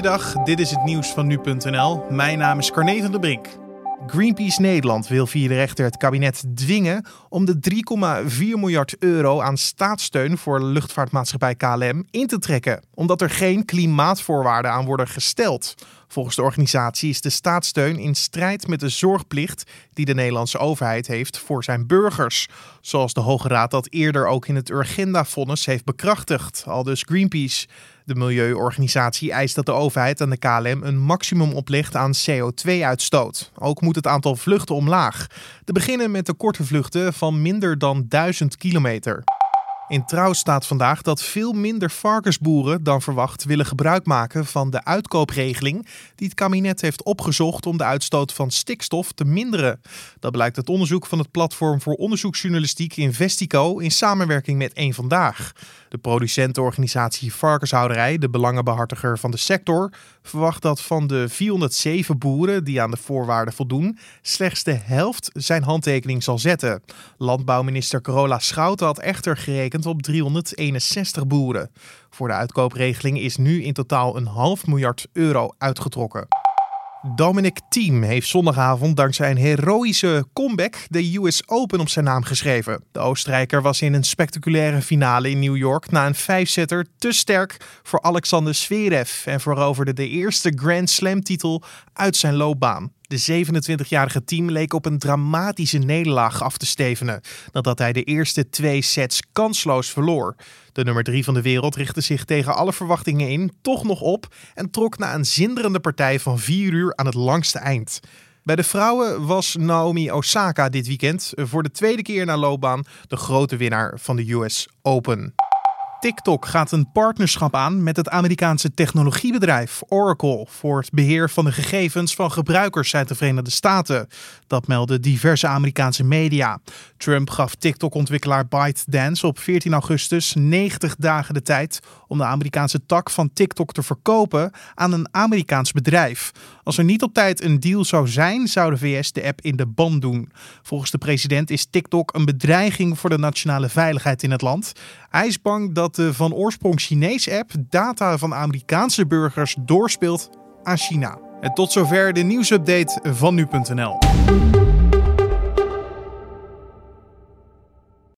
Goeiedag, dit is het nieuws van nu.nl. Mijn naam is Carne van der Brink. Greenpeace Nederland wil via de rechter het kabinet dwingen om de 3,4 miljard euro aan staatssteun voor luchtvaartmaatschappij KLM in te trekken, omdat er geen klimaatvoorwaarden aan worden gesteld. Volgens de organisatie is de staatssteun in strijd met de zorgplicht die de Nederlandse overheid heeft voor zijn burgers. Zoals de Hoge Raad dat eerder ook in het Urgenda-vonnis heeft bekrachtigd, al dus Greenpeace. De milieuorganisatie eist dat de overheid aan de KLM een maximum oplegt aan CO2-uitstoot. Ook moet het aantal vluchten omlaag. Te beginnen met de korte vluchten van minder dan 1000 kilometer. In trouw staat vandaag dat veel minder varkensboeren dan verwacht willen gebruik maken van de uitkoopregeling die het kabinet heeft opgezocht om de uitstoot van stikstof te minderen. Dat blijkt uit onderzoek van het platform voor onderzoeksjournalistiek Investico in samenwerking met Eén Vandaag. De producentenorganisatie Varkenshouderij, de belangenbehartiger van de sector, verwacht dat van de 407 boeren die aan de voorwaarden voldoen, slechts de helft zijn handtekening zal zetten. Landbouwminister Carola Schouten had echter gerekend op 361 boeren. Voor de uitkoopregeling is nu in totaal een half miljard euro uitgetrokken. Dominic Thiem heeft zondagavond dankzij een heroïsche comeback de US Open op zijn naam geschreven. De Oostenrijker was in een spectaculaire finale in New York na een vijfzetter te sterk voor Alexander Zverev en veroverde de eerste Grand Slam titel uit zijn loopbaan. De 27-jarige team leek op een dramatische nederlaag af te stevenen nadat hij de eerste twee sets kansloos verloor. De nummer 3 van de wereld richtte zich tegen alle verwachtingen in toch nog op en trok na een zinderende partij van 4 uur aan het langste eind. Bij de vrouwen was Naomi Osaka dit weekend voor de tweede keer na loopbaan de grote winnaar van de US Open. TikTok gaat een partnerschap aan met het Amerikaanse technologiebedrijf Oracle voor het beheer van de gegevens van gebruikers uit de Verenigde Staten. Dat melden diverse Amerikaanse media. Trump gaf TikTok-ontwikkelaar ByteDance op 14 augustus 90 dagen de tijd om de Amerikaanse tak van TikTok te verkopen aan een Amerikaans bedrijf. Als er niet op tijd een deal zou zijn, zou de VS de app in de ban doen. Volgens de president is TikTok een bedreiging voor de nationale veiligheid in het land. Hij is bang dat de van oorsprong Chinese app data van Amerikaanse burgers doorspeelt aan China. En tot zover de nieuwsupdate van nu.nl.